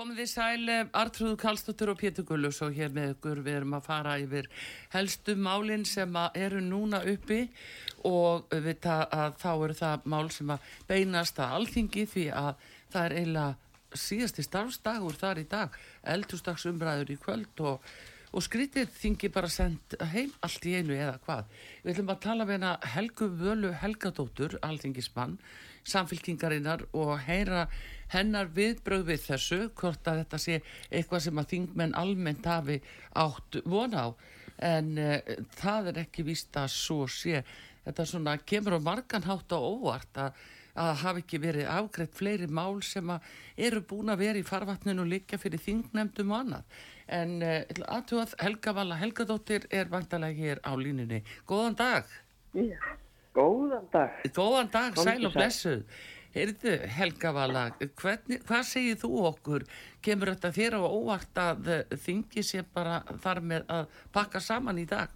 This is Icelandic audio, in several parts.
Komið þið sæl, Artrúð Kallstóttur og Pétur Gullus og hér með ykkur við erum að fara yfir helstu málinn sem eru núna uppi og við það að þá eru það mál sem að beinast að alþingi því að það er eiginlega síðasti starfsdagur þar í dag, eldurstagsumræður í kvöld og og skrítið þingi bara sendt heim allt í einu eða hvað. Við ætlum að tala með hana Helgu Völu Helgadóttur, alþingismann, samfylkingarinnar og heyra hennar viðbröð við þessu, hvort að þetta sé eitthvað sem að þingmenn almennt hafi átt vona á. En uh, það er ekki víst að svo sé. Þetta svona kemur á marganhátt á óvart að að hafi ekki verið afgreitt fleiri mál sem eru búin að vera í farvatninu liggja fyrir þingnefndum og annað en uh, aðtúað Helga Vala Helgadóttir er vantalega hér á línunni. Góðan dag. Já, góðan dag. Góðan dag, Kom sæl og blessuð. Heyrðu Helga Vala, hvernig, hvað segir þú okkur? Kemur þetta þér á óvart að eh, þingi sé bara þar með að pakka saman í dag?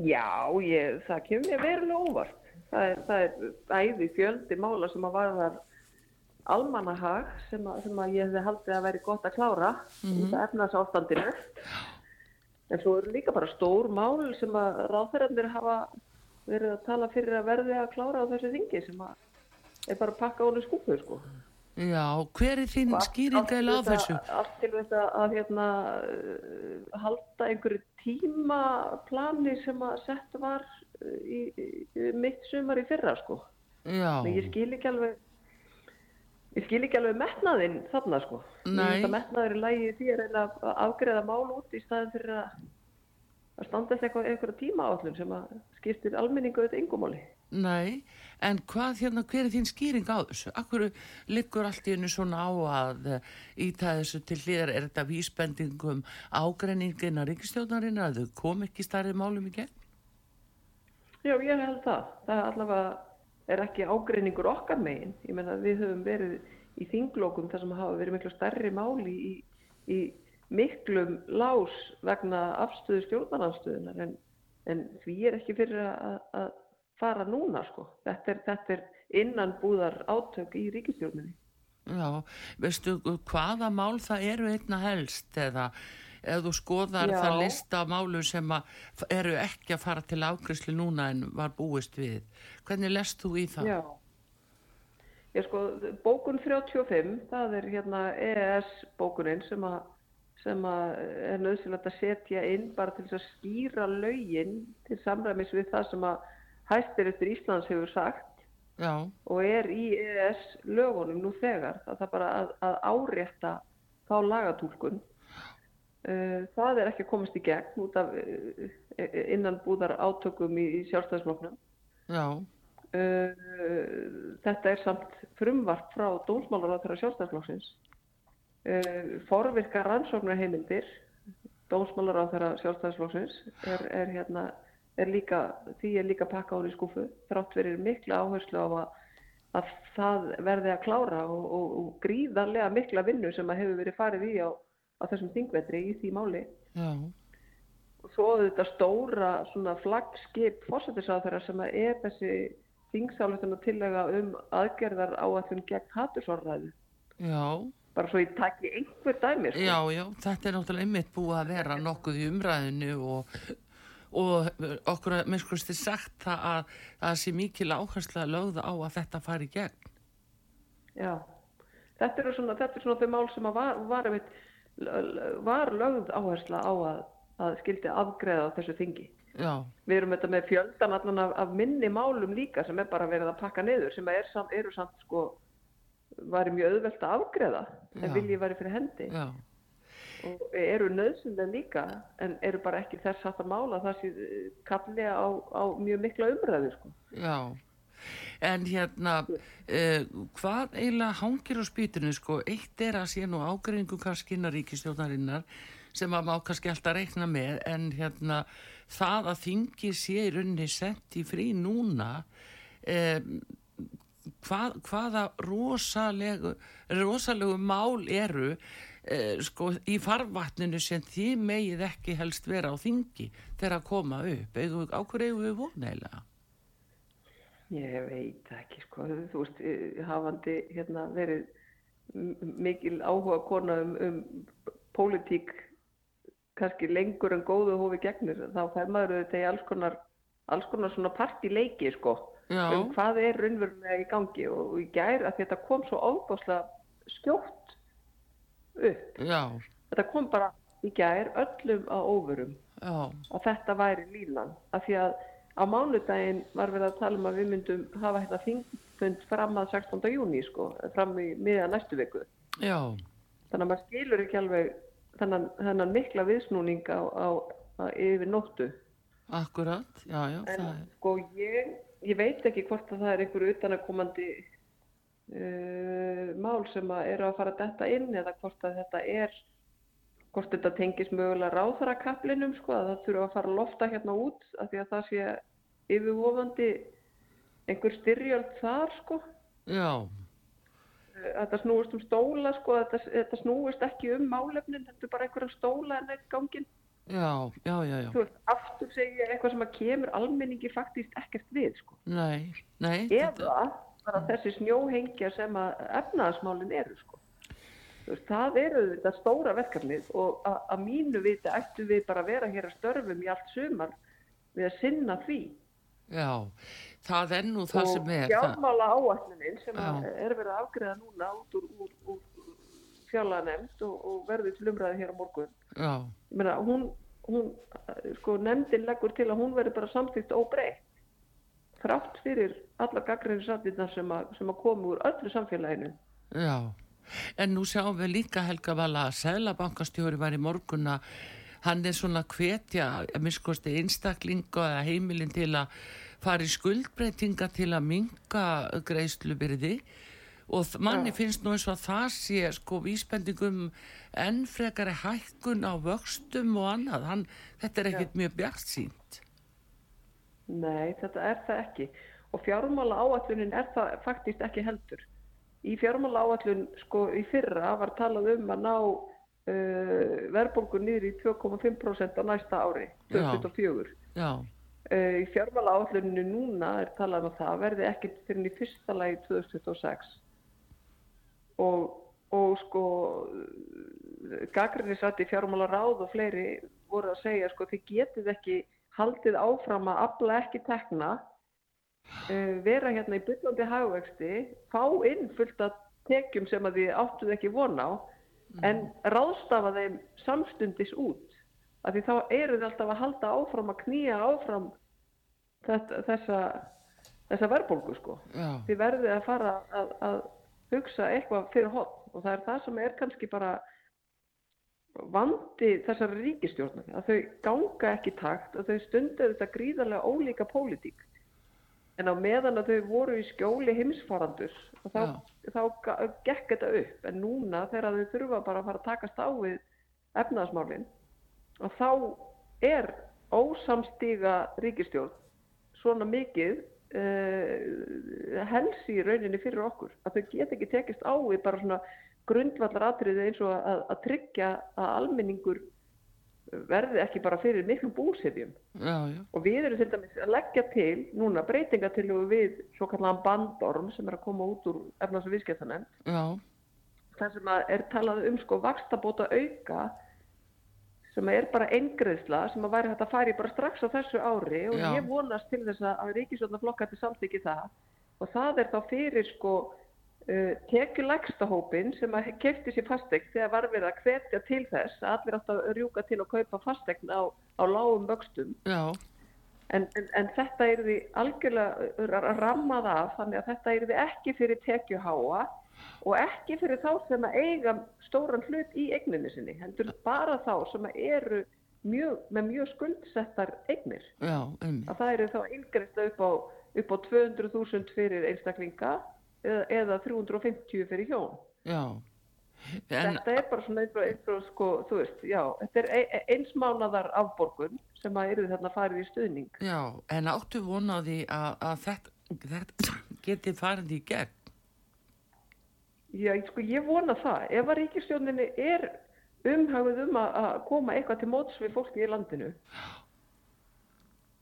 Já, ég, það kemur mér verulega óvart. Það er, það er æði fjöldi mála sem að varðar almanahag sem, að, sem að ég hefði haldið að veri gott að klára mm -hmm. í efnarsástandinu en svo eru líka bara stór mál sem að ráðferðandir hafa verið að tala fyrir að verði að klára á þessu þingi sem að er bara að pakka ónu skúpu sko. Já, hver er þín skýringa eða á þessu? Allt til þess að, hérna, halda einhverju tímaplani sem að sett var í, í, í mitt sumar í fyrra sko. Já. Men ég skil ekki alveg Ég skil ekki alveg metnaðinn þarna sko. Metnaður í lægi því að reyna að afgreða mál út í staðin fyrir að, að standa eftir eitthvað, eitthvað tíma áallun sem að skiptir almenningu auðvitað yngumáli. Nei, en hvað hérna, hver er þín skýring á þessu? Akkur liggur allt í hennu svona á að íta þessu til hlýðar, er þetta vísbendingum ágreiningin að ríkistjóðnarinn að þau kom ekki starrið málum í gegn? Já, ég held það. Það allavega er ekki ágreiningur okkar megin. Ég menna við höfum verið í þinglókum þar sem hafa verið miklu starri máli í, í miklum lás vegna afstöðu stjórnarnafstöðunar en, en því er ekki fyrir að fara núna sko. Þetta er, þetta er innan búðar átök í ríkistjórnunni. Já, veistu hvaða mál það eru einna helst eða ef þú skoðar Já. það lista málu sem eru ekki að fara til ákrislu núna en var búist við hvernig lest þú í það? Já Ég sko, bókun 35 það er hérna EES bókunin sem að sem að er nöðsilegt að setja inn bara til að skýra laugin til samræmis við það sem að hættir eftir Íslands hefur sagt Já. og er í EES lögunum nú þegar það er bara að, að árétta þá lagatúlkun Uh, það er ekki að komast í gegn út af uh, innan búðar átökum í, í sjálfstæðisfloknum. Uh, þetta er samt frumvart frá dómsmálar á þeirra sjálfstæðisflokksins. Forvirka rannsóknarheimildir, dómsmálar á þeirra sjálfstæðisflokksins, er, er, hérna, er líka, því er líka pakka hún í skúfu. Þrátt verir mikla áherslu á að, að það verði að klára og, og, og gríðarlega mikla vinnu sem að hefur verið farið í á á þessum þingvetri í því máli. Já. Og svo þetta stóra svona flaggskip fórsættisáþara sem er þessi þingsálutin og tillega um aðgerðar áallum gegn hattusorðræðu. Já. Bara svo ég takki einhver dæmi. Sko. Já, já, þetta er náttúrulega einmitt búið að vera nokkuð í umræðinu og, og okkur að minnsklusti sagt það að það sé mikil áherslu að lögða á að þetta fari í gegn. Já, þetta er svona, þetta er svona þau mál sem var, var var lögð áhersla á að, að skildi afgreða þessu þingi. Já. Við erum þetta með fjöldan allan af, af minni málum líka sem er bara verið að pakka niður sem er, eru samt sko væri mjög auðvelt að afgreða en viljið væri fyrir hendi. Já. Og eru nöðsynlega líka en eru bara ekki þess að það mála það sé kalli á, á mjög mikla umræðu sko. Já. En hérna, uh, hvað eiginlega hangir á spýtunni, sko, eitt er að sé nú ágreiningu kannski innan ríkistjónarinnar sem að má kannski alltaf reikna með, en hérna, það að þingi sé í rauninni sett í frí núna, um, hvað, hvaða rosalegu, rosalegu mál eru eh, sko, í farvatninu sem þið megið ekki helst vera á þingi þegar að koma upp. Á hverju eigum við vonægilega? Ég veit ekki sko, þú veist, eh, hafandi hérna verið mikil áhuga kona um, um pólitík kannski lengur en góðu hófi gegnir, þá fær maður auðvitað í alls konar, alls konar svona partileiki sko, Já. um hvað er raunverulega í gangi og, í gær að þetta kom svo ofbáslega skjótt upp. Já, Þetta kom bara í gær öllum óvörum já, að þetta væri línan, af því að á mánudaginn var verið að tala um að við myndum hafa þetta þingfund fram að 16. júni sko, fram í miða næstu viku. já, Þannig að maður skilur ekki alveg þennan, mikla viðsnúning á, á, á yfir nóttu. akkurat, já, já, En sko ég, ég veit ekki hvort að það er einhverju utanakomandi uh, mál sem að eru að fara að detta inn eða hvort að þetta er hvort þetta tengis mögulega ráðarakaplinum sko að það þurfa að fara að lofta hérna út af því að það sé yfirvofandi einhver styrjöld þar sko. Já, Eh, þetta snúist um stóla sko þetta, þetta snúist ekki um málefnin þetta er bara einhverja stóla en eitt gangin já, já, já, já, þú veist, aftur segja eitthvað sem að kemur almenningi faktist ekkert við sko. Nei, nei, eða bara þessi snjóhengja sem að efnaðasmálin eru sko. Veist, það eru þetta stóra verkefnið og að, að mínu viti ættu við bara að vera hér að störfum í allt sumar við að sinna því. Já, það er nú það og sem er, það, fjármála áætlunin sem að er verið að afgreða núna út úr, úr, úr fjárlanemnd og, og verður til umræði hér á morgun. Já, Ég meina, hún, hún, sko, nefndin leggur til að hún verður bara samþýtt óbreytt þrátt fyrir alla samþýttar sem, sem að koma úr öllu samfélaginu. já. En nú sjáum við líka Helga Vala að Sælabankastjóri var í morgun að hann er svona hvetja að miskosti einstaklinga eða heimilin til að fara í skuldbreytinga til að minga greiðslubyrði og manni finnst nú eins og að það sé sko vísbendingum enn frekari hækkun á vöxtum og annað, hann, þetta er ekkit mjög bjart sínt. Nei, þetta er það ekki. Og fjármála áallunin er það faktist ekki heldur. Í fjármála áallun, sko, í fyrra var talað um að ná uh, verðbólgu niður í 2,5% á næsta ári, 2024. Já, Uh, í fjármála áalluninu núna er talað um að það verði ekkert fyrir í fyrsta lagi 2026 og, og sko gaggrinnisrætti fjármála ráð og fleiri voru að segja sko þið getið ekki haldið áfram að afla ekki tekna uh, vera hérna í byggandi hagvexti fá inn fullt af tekjum sem að þið áttuð ekki von á en ráðstafa þeim samstundis út. Af því þá eru þið alltaf að halda áfram að knýja áfram þetta, þessa, þessa verðbólgu sko. já, Þið verðið að fara að, að hugsa eitthvað fyrir hotn og það er það sem er kannski bara vandi þessari ríkistjórnar að þau ganga ekki takt og þau stundu þetta gríðarlega ólíka pólitík. En á meðan að þau voru í skjóli heimsfarandurs og þá, þá gekk þetta upp. En núna þegar þau þurfa bara að fara að takast á við efnaðasmálin og þá er ósamstíga ríkistjórn svona mikið uh, helsi í rauninni fyrir okkur. Að þau get ekki tekist á við bara svona grundvallar atriði eins og að, að tryggja að almenningur verði ekki bara fyrir miklum búsefjum og við erum til dæmis að leggja til núna breytingatillugu við svo kallan bandorm sem er að koma út úr efnars og viðskiptanemnd já, þar sem er talað um sko vakstabóta auka sem er bara eingreðsla sem að væri hægt að í bara strax á þessu ári og Já. ég vonast til þess að ríkisvöldna flokkati samþykki það. Og það er þá fyrir sko uh, tekjulegsta hópin sem að kefti sér fastegn þegar var verið að hvetja til þess að allir átt að rjúka til að kaupa fastegn á, á lágum vöxtum já, En, en, en þetta er því algjörlega rammað af þannig að þetta er því ekki fyrir tekjuháa og ekki fyrir þá sem að eiga stóran hlut í eigninni sinni, heldur bara þá sem að eru mjög, með mjög skuldsettar eignir. já. Að það eru þá yngreist upp á, á 200.000 fyrir einstaklinga eða, eða 350 fyrir hjón. Já. En, Þetta er bara svona og sko, þú veist, já, þetta er e- e- eins mánadar afborgun sem að eru þarna farið í stuðning. já, en áttu vonaði að, að þetta, þetta geti farið í gegn. Já, sko, ég vona það. Ef að ríkistjóninni er umhagðuð um að, að koma eitthvað til móts við fólki í landinu,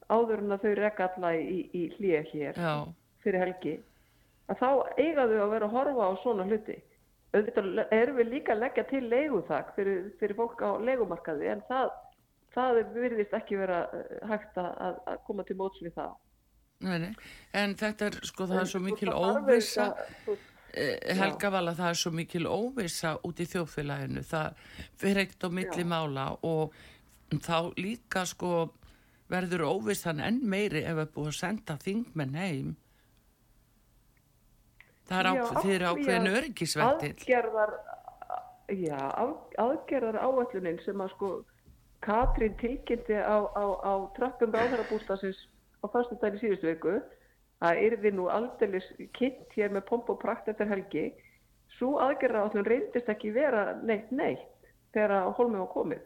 áður en að þau rekka alla í, í hlýja hér Já, fyrir helgi, að þá eiga þau að vera að horfa á svona hluti. Auðvitað erum við líka að leggja til leiguþak fyrir, fyrir fólk á leigumarkaði, en það, það virðist ekki vera eh, hægt að, að koma til móts við það. nei, nei. En þetta er, sko, það er svo mikil þú- Eh, Helga vala það er svo mikil óvissa út í þjóðfélaginu það fyrir eitt á milli Já. mála og þá líka sko verður óvissan enn meiri ef við búum að senda þingmenn heim það er ákveð, þeir eru af því ákveðin að öryggisvettil aðgerðar já, að, aðgerðar áætlunin sem að sko Katrín tilkynnti á, á, á trappum ráðharabústasins á fyrstu dæli síðustu viku að yrði nú aldeilis kynnt hér með pomp og prakt eftir helgi. Svo aðgerðar áætlun reyndist ekki vera neitt neitt þegar holmið var komið.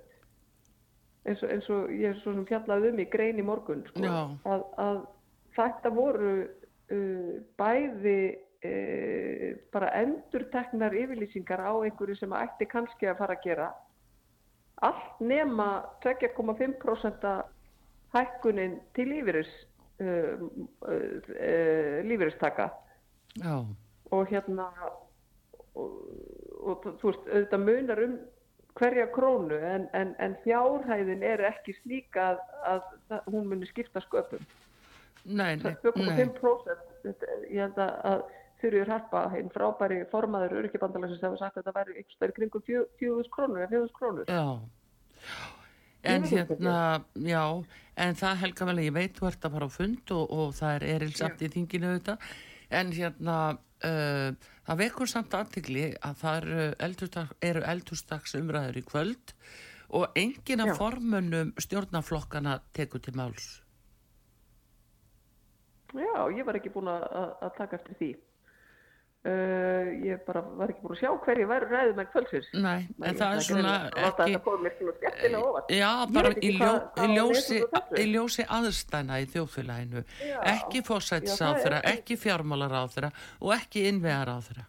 Eins og, eins og ég er svo sem fjallaði um í grein í morgun sko, að, að þetta voru uh, bæði uh, bara endurteknar yfirlýsingar á einhverju sem ætti kannski að fara að gera. Allt nema 2,5% hækkunin til lífeyris uh, uh, uh, lífeyristaka já, og hérna og, og þú veist, auðvitað munar um hverja krónu en, en, en fjárhæðin er ekki slík að, að, að hún muni skipta sköpum. Nei, nei, nei. 2,5% þetta- ég held að, að Þurriður Harpa, einn frábæri formaður öryggjabandalagsins hefur sagt að þetta væri ykkur stær kringum 4.000 krónur eða 4.000 krónur. Já. En hérna já, en það helga vel að ég veit þú ert að fara á fund og, og það er erilsamt í þinginu auðvitað. En hérna uh, það vekur samt aðtikli að það eru eldhúsdags, eru eldhúsdags umræður í kvöld og enginn af Já. formönnum stjórnaflokkana tekur til máls. Já, ég var ekki búin að taka eftir því uh, ég bara var ekki búin að sjá hverju væru ræðum en kvöldsins. Nei, en það er svona ekki Já, bara í, ljó, í, ljósi, í ljósi aðstæna í þjóðfélaginu. Já. ekki er ekki fjármálaráþra og ekki innvegaráþra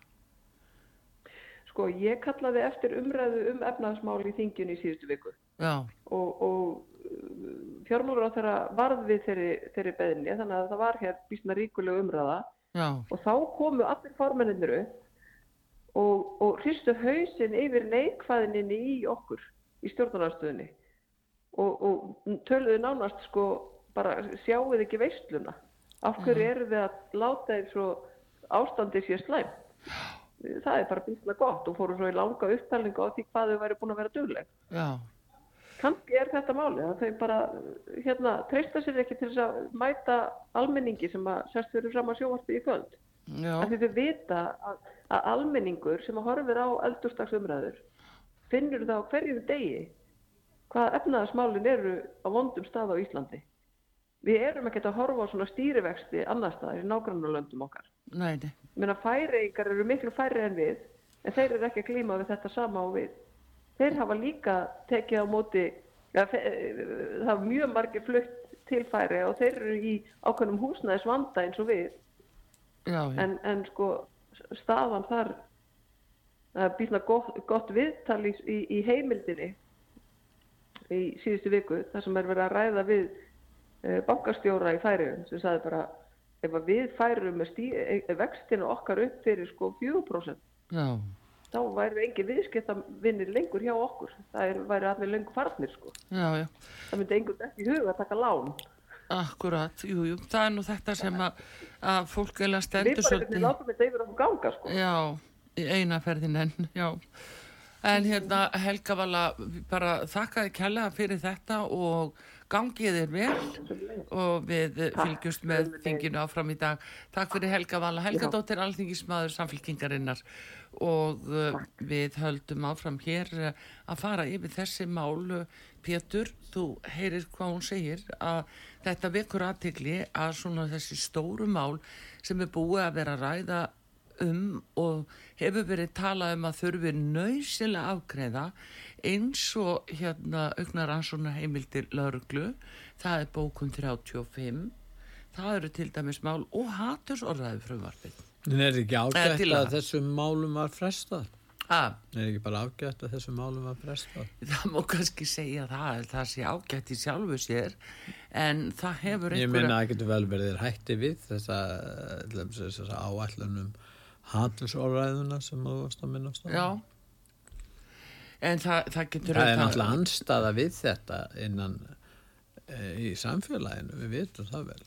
Sko, ég kallaði eftir umræðu um efnaðsmál í þingjun í síðustu viku. Já, og, og fjármálur á þeirra varð við þeirri, þeirri beðinni þannig að það var hér bísna ríkuleg umræða já, og þá komu allir formenninir upp og, og hristu hausinn yfir neikvæðininni í okkur í stjórnarnarstöðinni og, og töluðu nánast sko bara sjáuð ekki veisluna. Af hverju eru við að láta eins og ástandið sé slæm það er bara bísna gott og fóru svo í langa upptalningu á því hvað þau væri búin að vera dugleg já, kannski er þetta máli að þau bara hérna treysta sér ekki til að mæta almenningi sem að sérst fyrir fram að sjóvarpi í kvöld. Því þau vita að, að almenningur sem að horfir á eldurstagsumræður finnur það á hverjum degi hvað efnaðasmálin eru á vondum stað á Íslandi. Við erum ekkert að horfa á svona stýrivexti annar staðar í nágrannulöndum okkar. Nei, nei, Meina færeigar eru miklu færri en við en þeir eru ekki að glíma við þetta sama og við þeir hafa líka tekið á móti ja, það hafa mjög margir flutt til færi og þeir eru í ákveðnum húsnæðis vanda eins og við. Já, já, en, en sko staðan þar býtna gott, gott viðtal í, í, í heimildinni í síðustu viku þar sem er verið að ræða við uh, bankastjóra í færiðum sem sagði bara ef við færum með stí, e, vextinu okkar upp fyrir sko 4% já, þá væri engin viðskiptavinnir lengur hjá okkur. Það er, væri allir lengur farnir sko. Já, já, það myndi einhvern ekki í huga að taka lán. Akkurat, jú, jú, það er nú þetta sem að, að fólk eða við stendur veginn svolítið, látum þetta yfir okkur ganga sko. Já, í eina ferðin enn, já, En hérna Helga Vala, bara þakka þið kærlega fyrir þetta og gangið er vel og við fylgjumst með þinginu áfram í dag. Takk fyrir Helga Vala. Helga Já. Dóttir, alþingismadur samfélkingarinnar og uh, við höldum áfram hér uh, að fara yfir þessi mál. Pétur, þú heyrir hvað hún segir að þetta vekur aðtikli að svona þessi stóru mál sem er búið að vera ræða um og hefur verið talað um að þurfi nöysilega afgreða eins og hérna augnar ansóna heimildir lauruglu, það er bókun 35, það eru til dæmis mál og hatursorðaði frumvarfið. En er ekki ágætt að, að þessum málum var frestað? Ha? Er ekki bara ágætt að þessum málum var frestað? Það má kannski segja það, það sé ágætt í sjálfu sér, en það hefur einhverja... Ég minna að það getur vel verið hætti við þessa, þessa áætlunum hatilsorðræðuna sem þú varst að minnast á Já en það, það getur það er náttúrulega anstaða við þetta innan e, í samfélaginu, við vitum það vel.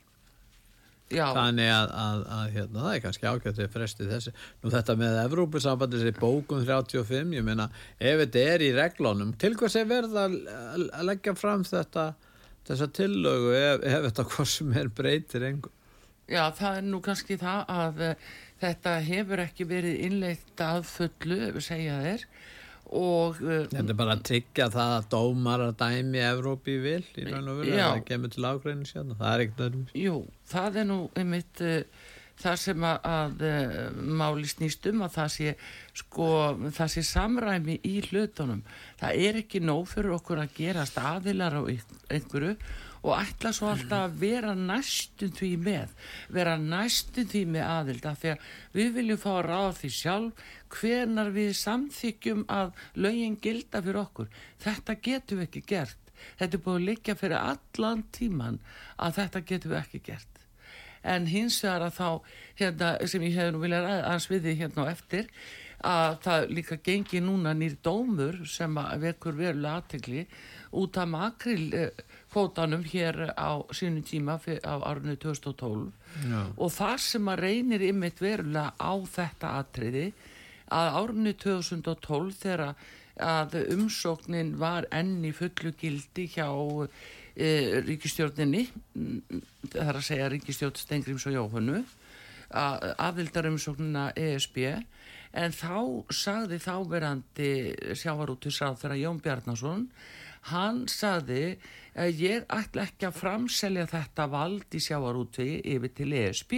Já. þannig að, að, að hérna, það er kannski ákveðt að fresti þessi. Nú þetta með Evrópusambandi þessi bókun 35, ég meina ef þetta er í reglónum, til hvers er verða að, leggja fram þetta þessa tillögu ef, ef þetta hvað sem er breytir einhver Já, það er nú kannski það að þetta hefur ekki verið innleitt að fullu, ef við segja þér og uh, þetta er bara að tryggja það að dómar að dæmi Evrópi vil í raun og veru það kemur til ágræni sérna, það er ekkert Jú, það er nú einmitt uh, það sem að, að uh, máli snýstum að það sé sko, það sé samræmi í hlutunum. Það er ekki nóg fyrir okkur að gerast aðilar á einhverju og ætla svo alltaf að vera næstum því með vera næstum því með aðild af því að við viljum fá að ráða því sjálf hvenar við samþykjum að lögin gilda fyrir okkur. Þetta getum við ekki gert. Þetta er búin að liggja fyrir allan tíman að þetta getum við ekki gert. En hins vegar að þá hérna, sem ég hef nú viljað aðeins við því hérna á eftir að það líka gengi núna nýr dómur sem vekur verulega aðtegli út af makril eh, kvótanum hér á sínum tíma á árunni 2012 Já. og það sem að reynir ymmit verulega á þetta atriði að árunni 2012 þegar að umsóknin var enni fullu gildi hjá e, ríkistjórninni það er að segja ríkistjórn Stengrims og Jóhannu aðvildar umsóknina ESB en þá sagði þáverandi sjávarútusáð þegar Jón Bjarnason hann sagði að ég ætla ekki að framselja þetta vald í sjávarútvegi yfir til ESB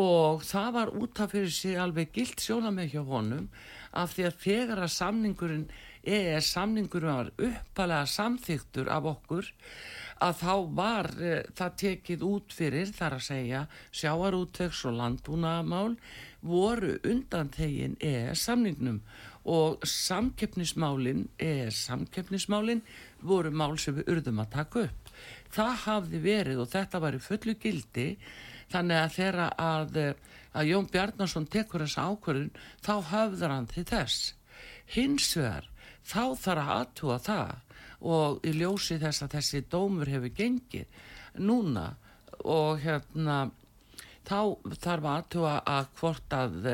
og það var út af fyrir sig alveg gilt sjóna með hjá honum af því að þegar að samningurinn ES samningurinn var uppalega samþyktur af okkur að þá var e, það tekið út fyrir þar að segja sjáarútvegs og landbúnaðamál voru undan þegin ES samningnum og samkeppnismálinn eða samkeppnismálinn voru mál sem við urðum að taka upp. Það hafði verið og þetta var í fullu gildi þannig að þeirra að, að Jón Bjarnarsson tekur þessa ákvörðun þá hafður hann til þess. Hins vegar þá þarf að aðtúa það og í ljósi þess að þessi dómur hefur gengið núna og hérna þá þarf að aðtúa að hvort að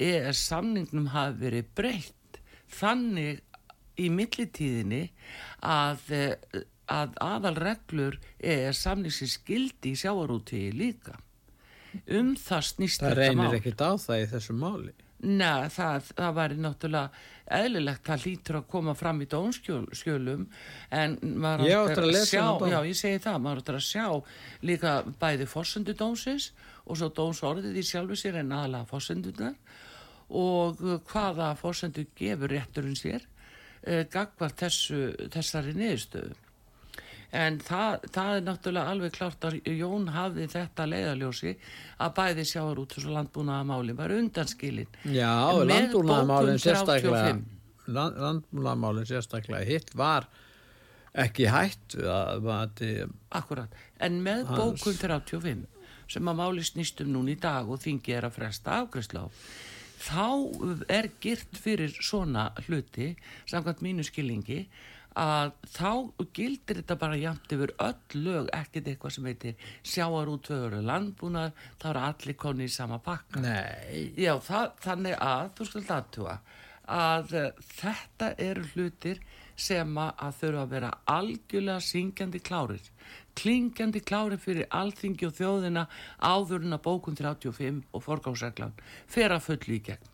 ES samningnum hafi verið breytt þannig í millitíðinni að, eh, að aðal reglur ES samningsins skildi í sjáarútíði líka um það snýst það þetta mál. Það reynir ekkit á það í þessu máli. Nei, það, það væri náttúrulega eðlilegt, það lítur að koma fram í dónskjölum en maður áttur að, að sjá, já ég segi það, maður áttur að sjá líka bæði fórsöndu dónsins og svo dónsorðið í sjálfu sér en aðalega fórsöndunar og hvaða fórsendu gefur rétturinn sér eh, gagvar þessu, þessari niðurstöðu. En það, það er náttúrulega alveg klart að Jón hafði þetta leiðaljósi að bæði sjáur út þessu landbúnaðamálinn var undanskilin. Já, landbúnaðamálinn sérstaklega, landbúnaðamálinn sérstaklega hitt var ekki hætt Akkurat, en með bókun 35 sem að máli snýstum núni í dag og þingi er að fresta afgriðsla á þá er girt fyrir svona hluti samkvæmt mínu skilningi að þá gildir þetta bara jæmt yfir öll lög, ekkert eitthvað sem heitir sjáar út fyrir landbúnar þá eru allir konni í sama pakka. Nei. Já, það, þannig að, þú skalt aðtúa að uh, þetta eru hlutir sem að þurfa að vera algjörlega syngjandi klárir klingjandi klárir fyrir alþingi og þjóðina áðurinn að bókun 35 og forgáðsreglan fer að fulli í gegn.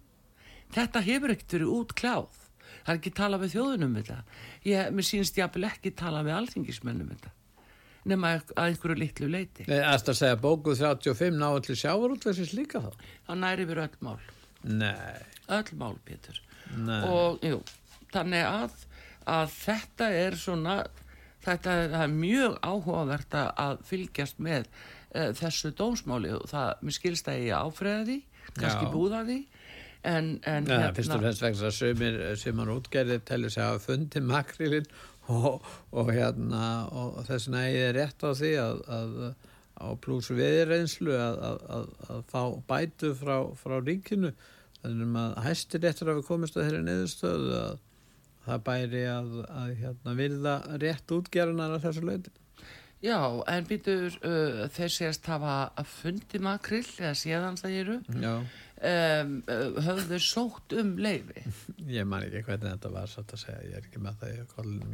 Þetta hefur ekkert verið út kláð það er ekki talað við þjóðunum þetta ég, mér sínst ég að ekki talað við alþingismennum þetta nema að einhverju litlu leiti Nei, Það að segja bókuð 35 náðu til sjávarútverðsins líka þá? Það næri verið öll mál. Nei. Öll mál, Pétur. Nei. og jú, þannig að að þetta er svona þetta er mjög áhugavert að fylgjast með uh, þessu dómsmáli og það, mér skilst að ég áfreða því kannski búða því en, en ja, hérna fyrst og fremst vegna sömur sem hann útgerði telur sig að fundi makrilinn og, og hérna og þess vegna ég er rétt á því að, að á pluss viðreinslu að, að, að fá bætu frá, frá ríkinu. Þannig að hæstir réttur að við komist að þeirri neðustöðu að það bæri að hérna, vilja rétt útgerðunar að þessu löyti Já, en býtur uh, þeir sést hafa fundi makrill eða séðans það eru um, uh, höfðu sótt um leifi Ég man ekki hvernig þetta var satt að segja, ég er ekki með það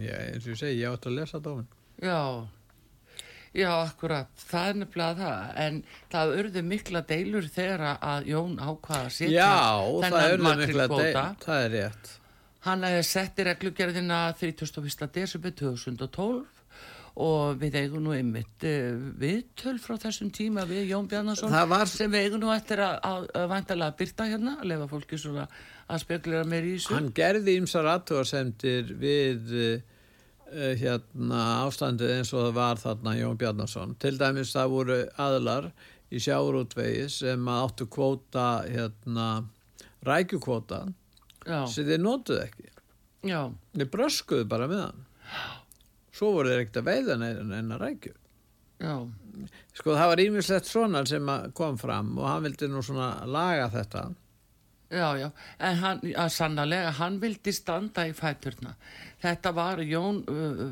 ég, eins og ég segi, ég átti að lesa dómin Já. Já, akkurat, það er nefnilega það. En það urðu mikla deilur þegar að Jón ákvaða að setja þennan makrilkvóta það er rétt Hann hefði sett í reglugjörðina 31. desember 2012 og við eigum nú einmitt uh, viðtöl frá þessum tíma við Jón Bjarnason var... sem við eigum nú eftir að, að, að vantalega byrta hérna að lefa fólki svona að spekulera meir í þessu Hann gerði ymsar aðtúarsendir við uh, hérna ástandið eins og það var þarna Jón Bjarnason til dæmis það voru aðlar í sjárútvegi sem áttu kvóta hérna rækjukvóta sem þeir nótuð ekki. Já. þeir bröskuðu bara með hann. Svo voru þeir ekkert að veiða en að rækju. Já. sko það var ímislegt svona sem kom fram og hann vildi nú svona laga þetta Já, já, en hann, að sannlega, hann vildi standa í fæturna. Þetta var, Jón uh,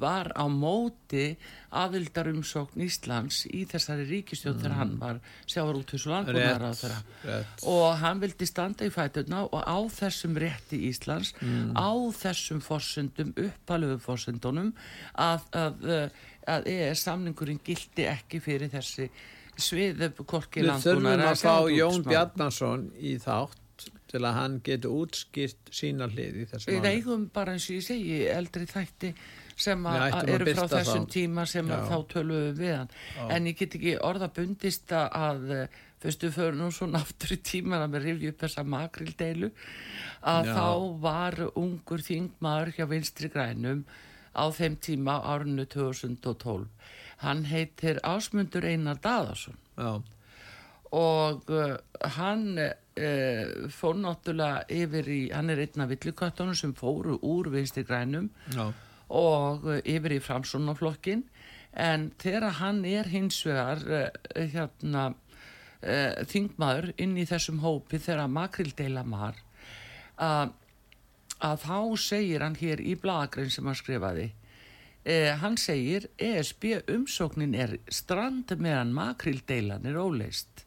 var á móti aðildarumsókn Íslands í þessari ríkistjóð mm. þegar hann var sjávar út þessu landbúnaðar á þeirra. Og hann vildi standa í fæturna og á þessum rétti Íslands, mm. á þessum fórsendum, uppalöfu fórsendunum, að, að, að, EES samningurinn gildi ekki fyrir þessi sviðu korki landbúnaðar. Við þurfum að fá Jón Bjarnason í þátt til að hann getur útskýrt sína hlið í þessu máli. Við eigum bara eins og ég segi eldri þætti sem eru frá þessum þá. tíma sem þá tölum við hann. Já. En ég get ekki orða bundist að fyrstu fyrir nú svona aftur í tíman að mér rifja upp þessa makrildeilu að Já. þá var ungur þingmaður hjá vinstri grænum á þeim tíma árunnu 2012. Hann heitir Ásmundur Einar Daðarsson. Já. Og uh, hann uh, fór náttúrulega yfir í, hann er einn af villikattunum sem fóru úr vinstri grænum Já. og uh, yfir í framsónaflokkin en þegar hann er hins vegar uh, hérna þingmaður inn í þessum hópi þegar makrildeila mar að þá segir hann hér í blagrein sem hann skrifaði hann segir ESB umsóknin er strand meðan makrildeilan er óleist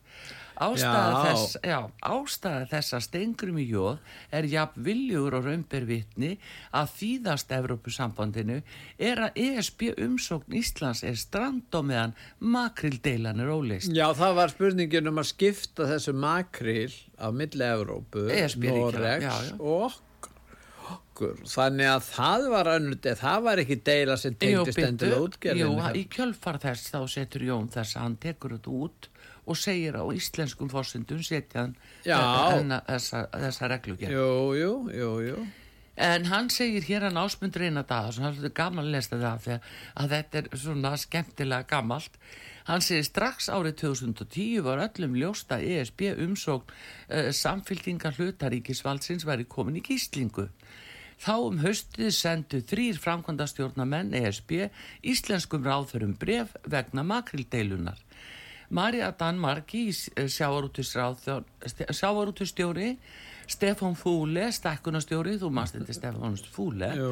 Ástæða þess, já, ástæða þess að stengrum í jóð er jafn viljur og raunbervitni að þýðast Evrópusambandinu er að ESB umsókn Íslands er strand og meðan makrildeilan er óleist. Já, það var spurningin um að skipta þessu makril á milli Evrópu, e Noregs og okkur. Þannig að það var önnult, það var ekki deila sem tengdist endur útgerðinu. Jú, í kjölfar þess þá setur Jón þess að hann tekur þetta út og segir á íslenskum fórsendun setja hann þessa, þessa reglugjörn jú, jú, jú, en hann segir hér hann ásmundur eina dag og það er gaman að lesta það þegar að þetta er svona skemmtilega gamalt. Hann segir strax árið 2010 var öllum ljósta ESB umsókn uh, samfylgningar hlutaríkisvaldsins væri komin í gíslingu. Þá um haustið sendu þrýr framkvæmdastjórnamenn ESB íslenskum ráðförum bref vegna makrildeilunar. Marja Danmarki eh, sjávarútustjóri Stefán Fúle stakkunastjóri, þú maður þetta Stefán Fúle Jú.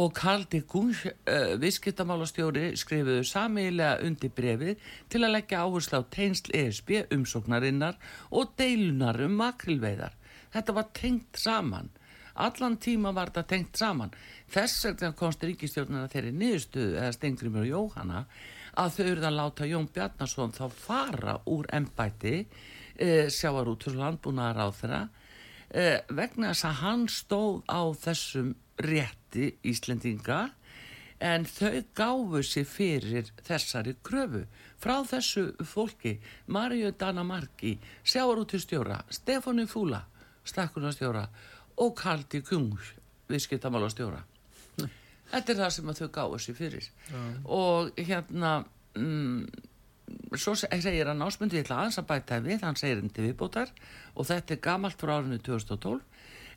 og Karl Dikung uh, eh, visskiptamálastjóri skrifuðu samiðilega undir brefið til að leggja áherslu á teinsl ESB umsóknarinnar og deilunar um makrilveiðar þetta var tengt saman. Allan tíma var þetta tengt saman. Þess vegna komst ríkistjórnuna þeirri niðurstuðu eða Stengrimur og Jóhanna að þau eruð að láta Jón Bjarnason þá fara úr ennbæti e, sjáar út fyrir landbúnaðar á þeirra e, vegna þess að hann stóð á þessum rétti Íslendinga en þau gáfu sér fyrir þessari kröfu. Frá þessu fólki Marju Danamarki sjáarútistjóra, Stefáni Fúla stakkunarstjóra og Kaldi Kung viðskiptamálastjóra þetta er það sem þau gáðu sér fyrir ja. og hérna mm, svo segir hann ásmundi ég ætla aðeins að bæta við, hann segir hindi viðbótar og þetta er gamalt frá árinu 2012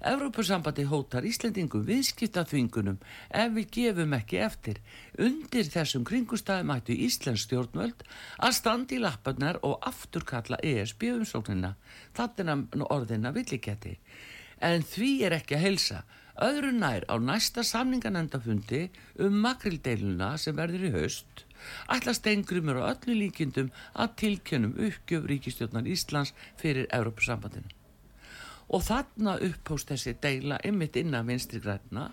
Evrópussambandi hótar Íslendingum viðskiptaþvingunum ef við gefum ekki eftir. Undir þessum kringustæðum ættu Íslensk stjórnvöld að standi í lapparnar og afturkalla ESB umsóknina. Þetta er orðina villiketti. En því er ekki að helsa. Öðru nær á næsta samninganendafundi um makrildeiluna sem verður í haust ætla stengrimur og öllu líkindum að tilkjönum uppgjöf ríkistjórnar Íslands fyrir Evrópussambandinu og þarna upphóst þessi deila ymmit innan vinstri græna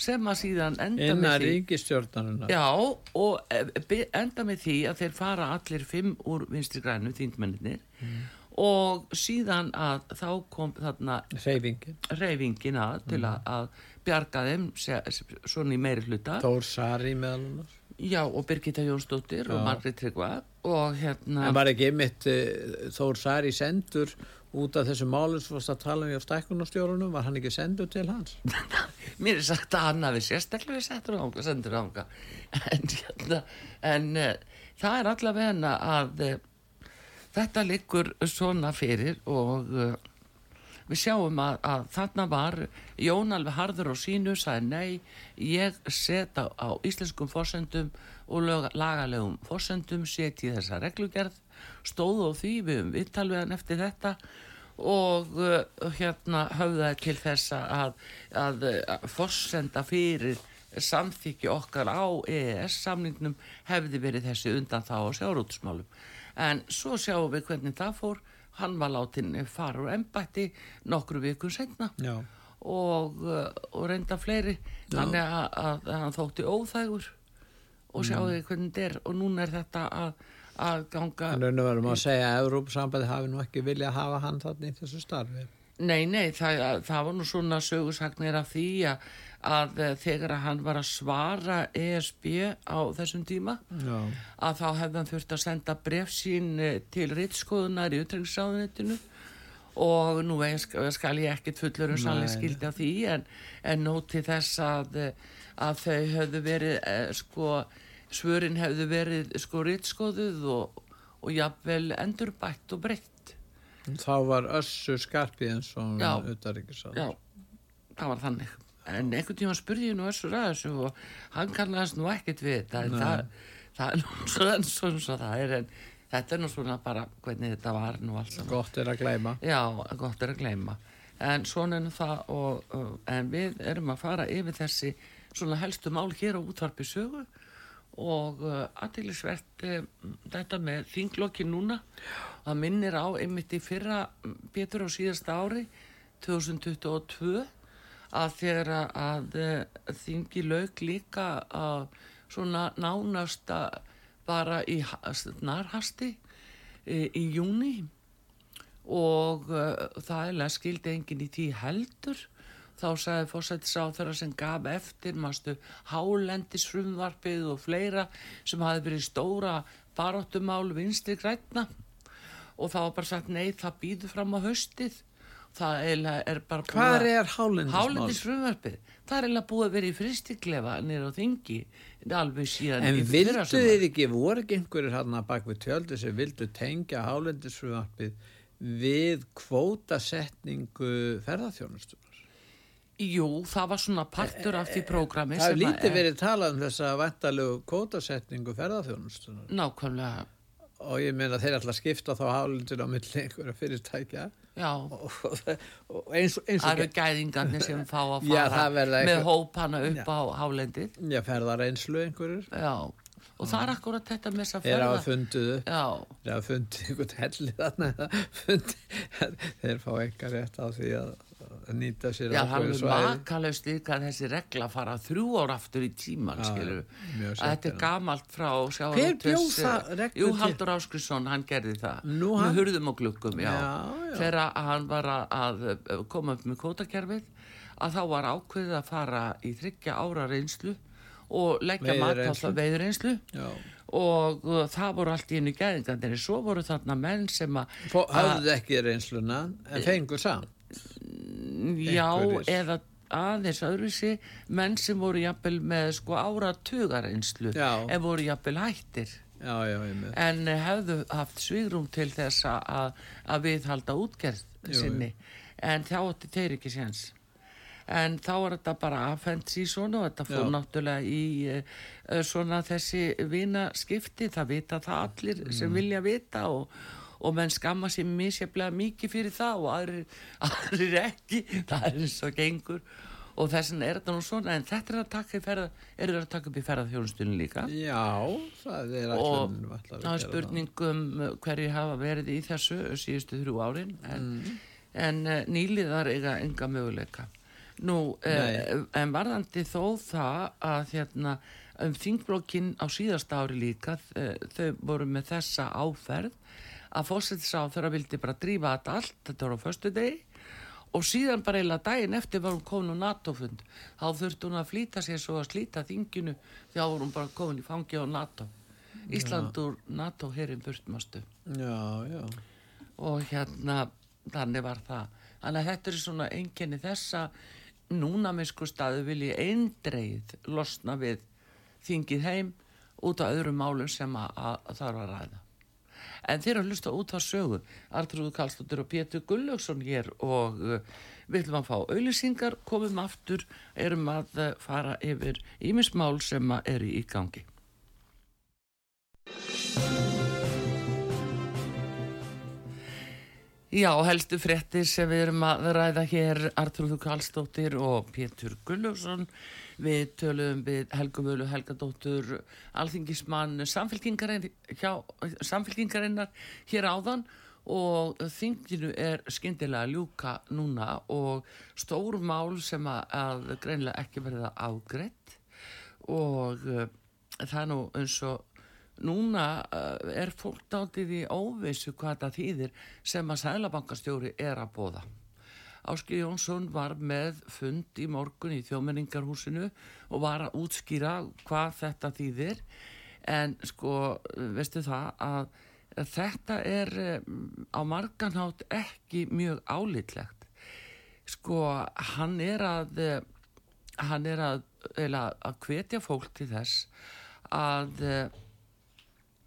sem að síðan enda innan með því ríkistjórnaruna já og e, enda með því að þeir fara allir fimm úr vinstri grænu þingmenninir mm. Og síðan að þá kom þarna reyfingin, reyfingin að mm. til að, að bjarga þeim svona í meiri hluta Tór Sari meðal húnars Já, og Birgitta Jónsdóttir Já. og Margrit Tryggva og hérna... En var ekki einmitt uh, Þór Sari sendur út af þessu málum sem varst að tala um í stækkunarstjórunum, var hann ekki sendur til hans? Mér er sagt að hann hafi sérstaklega settur ánga, sendur ánga en, hérna, en uh, það er allavega að uh, þetta liggur svona fyrir og uh, við sjáum að, að þarna var Jón alveg harður á sínu sagði nei, ég seta á íslenskum fórsendum og lagalegum fórsendum seti þessa reglugerð stóð á því við um vittalvegan eftir þetta og uh, hérna höfðaði til þess að, að, að forsenda fyrir samþykju okkar á EES samningnum hefði verið þessi undan þá á sjárútusmálum en svo sjáum við hvernig það fór. Hann var látin fara úr ennbætti nokkru vikun senna og, uh, og reynda fleiri. Þannig að, að, að hann þótti óþægur. Og mm. hvernig þetta er. Og núna er þetta að, að ganga en raun og verðum að segja að Európa-sambandi hafi nú ekki vilja að hafa hann þarna í þessu starfi. Nei, nei, það, það var nú svona sögursagnir af því að, að þegar hann var að svara ESB á þessum tíma Já. að þá hefði hann þurft að senda brefsín eh, til rittskoðunar í utrengisáðunitinu og nú skal ég ekkit fullur um sannlega skildi af því en, en nóti þess að, að þau hefðu verið eh, sko, svörin hefðu verið sko rittskoðuð og, og jafnvel endurbætt og breytt Þá var Össur skarpið eins og auðvaríkisað. Já, það var þannig. En einhvern tíma spurði ég nú Össur að þessu og hann kannast nú ekkert við þetta. Það, það er nú svona eins og það er en þetta er nú svona bara hvernig þetta var nú alls. Gott er að gleyma. Já, gott er að gleyma. En svona er það og, en við erum að fara yfir þessi svona helstu mál hér á útvarpi sögu og uh, aðeinsvert uh, þetta með þinglokki núna það minnir á einmitt í fyrra betur á síðasta ári 2022 að þegar að uh, þingi laug líka að svona nánasta bara í narhasti í, í júni og það er skildi enginn í tí heldur. Þá sagði fórsættisáþara sem gaf eftir mástu hálendisfrumvarpið og fleira sem hafi verið stóra baróttumál vinstri grætna og þá var bara sagt nei það býður fram á höstið það er bara hvað er hálendisfrumvarpið það er eiginlega búið að vera í fristiklefa nýra á þingi alveg síðan en vildu þið ekki, voru ekki einhverjir hann að baka við tjöldu sem vildu tengja hálendisfrumvarpið við kvótasetningu ferðarþjónustu Jú, það var svona partur af því eh, prógrami Það er lítið verið talað um þessa vantalegu kótasetningu ferðarþjónustunar Nákvæmlega. Og ég meina þeir alltaf skipta þá hálundur á milli einhverja fyrirtækja eins, eins og Það eru gæðingarnir sem fá að fara Já, með einhver... hópana upp já. á hálendið. Já, ferðar einslu einhverjur og það er akkurat þetta með þess að ferða. Þeir hafa funduðu Þeir hafa fundið einhvern helli þarna. Þeir fá eitthvað rétt á því að nýta sér Já, það er makalaust líka að þessi regla fara þrjú ár aftur í tíman, Já, skilur. Að þetta er gamalt frá Hver bjóð það reglu til? Jú, Haldur Áskrisson, hann gerði það. Nú hann? Með hurðum og glukkum, já. já, já. Þegar hann var að koma upp með kótakerfið, að þá var ákveðið að fara í þryggja ára reynslu og leggja mat á veiður reynslu. Já og það voru allt í einu gæðingandir svo voru þarna menn sem að hafðu ekki reynsluna en fengur samt já Einhverjus. eða aðeins öðruðsi menn sem voru jafnvel með sko áratugareynslu en voru jafnvel hættir. Já, já, en hefðu haft svigrum til þess að, að við halda útgerð sinni. En þá ætti þeir ekki séns. En þá er þetta bara afhengt síðan og þetta fór Já. náttúrulega í uh, svona þessi vinaskipti, það vita það allir mm. sem vilja vita og, og menn skamma sér misjaflega mikið fyrir það og aðrir, aðrir ekki, það er eins og gengur. Og þess vegna er þetta nú svona en þetta er að taka, ferða, er að taka upp í ferðarþjónustunum líka. Já, það er og það er spurningum hverju hafa verið í þessu síðustu þrjú árin. En, mm. en uh, nýliðar eiga enga möguleika. Nú, eh, en varðandi þó það að hérna, um þingblokkin á síðast ári líka, þau voru með þessa áferð að fósittsá þeirra vildi bara drífa þetta allt, þetta voru á förstu degi og síðan bara eila daginn eftir var hún komin á NATO-fund. Þá þurfti hún að flýta sér svo að slíta þinginu því þá voru hún bara komin í fangi á NATO. Íslandur NATO. Já, já. Og hérna, þannig var það. Þannig að þetta er svona enginni þessa núna með sko staðu vil ég eindreið losna við þingið heim út af öðrum málum sem að, að þarf að ræða. En þeir eru að hlusta út á sögu. Artrúður Kallstóttir og Pétur Gullaugsson hér og uh, við ætlum að fá auðlýsingar, komum aftur, erum að uh, fara yfir ímismál sem eru í gangi. Já, helstu frettir sem við erum að ræða hér Artrúður Karlsdóttir og Pétur Gulljósson við töluðum við Helgumölu Helgadóttur alþingismann samfélkingarinnar hér áðan og þinginu er skindilega ljúka núna og stór mál sem að, að greinlega ekki verða ágreitt og uh, það er nú eins og núna uh, er fólk dáltið í óvissu hvað það þýðir sem að sælabankastjóri er að bóða. Áskil Jónsson var með fund í morgun í þjómenningarhúsinu og var að útskýra hvað þetta þýðir en sko, veistu það að þetta er um, á marganhátt ekki mjög álitlegt. Sko, hann er að hann er að, að hvetja fólk til þess að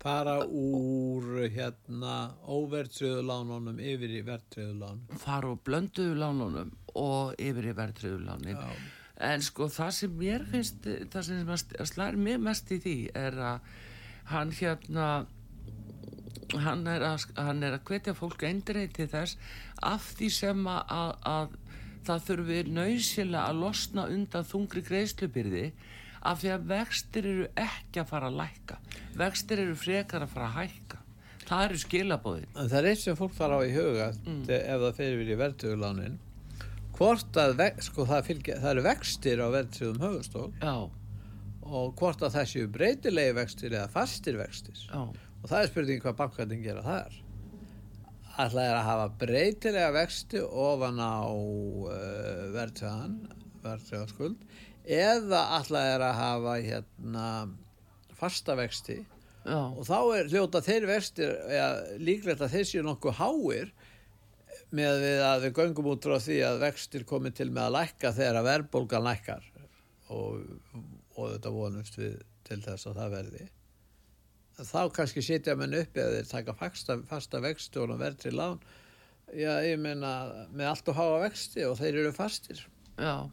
fara úr hérna óvertriðu lánunum yfir í vertriðu lánunum. Fara úr blönduðu lánunum og yfir í vertriðu lánin en sko það sem mér finnst það sem slæðir mér mest í því er að hann hérna hann er að, hann er að hvetja fólk eindreið til þess af því sem að, að, að það þurfi nöysilega að losna undan þungri greiðslubyrði af því að vextir eru ekki að fara að læka vextir eru frekar að fara að hækka. Það eru skilabóðin það er eitt sem fólk fara á í huga mm. ef það fyrir við í verðtöðulánin hvort að sko, það, fylgja, það eru vextir á verðtöðum högustól og hvort að það séu breytilegi vextir eða fastir vextir. Já. og það er spurning hvað bankværdin gera þar. Alltaf er að hafa breytilega vexti ofan á uh, verðtöðan verðtöðaskuld eða alltaf er að hafa hérna fasta vexti. Já. og þá er hljóta þeir vextir ja, líklegt að þeir séu nokkuð háir með við að við göngum út frá því að vextir komi til með að lækka þegar að verðbólgan lækkar. Og, og þetta vonumst við til þess að það verði. Þá kannski sitja mann upp eða þeir taka fasta, fasta vexti og verð til lán. Já ég meina með allt og háa vexti og þeir eru fastir. Já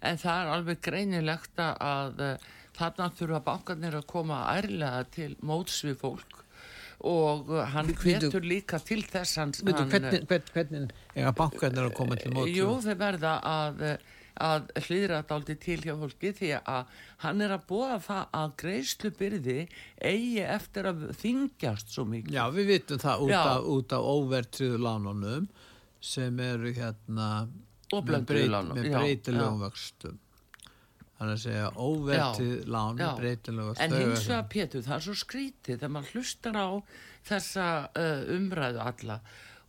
en það er alveg greinilegt að uh, þarna þurfa bankarnir að koma ærlega til móts við fólk og uh, hann hvetur líka til þess hans, hvernig, hvernig, hvernig er að bankarnir að koma til móts? Jú, þeir verða að að hlýðra þetta aldrei til hjá fólki því að hann er að búa það að greiðslubyrði eigi eftir að þingjast svo mikið. Já, við vitum það út af, af óvertriðu lánunum sem eru hérna og blönduðu lán með breytilegum vöxtum. Þannig að segja óvertið lán með breytilegum vöxtum en hins vegar Pétur það er svo skrítið þegar maður hlustar á þessa uh, umræðu alla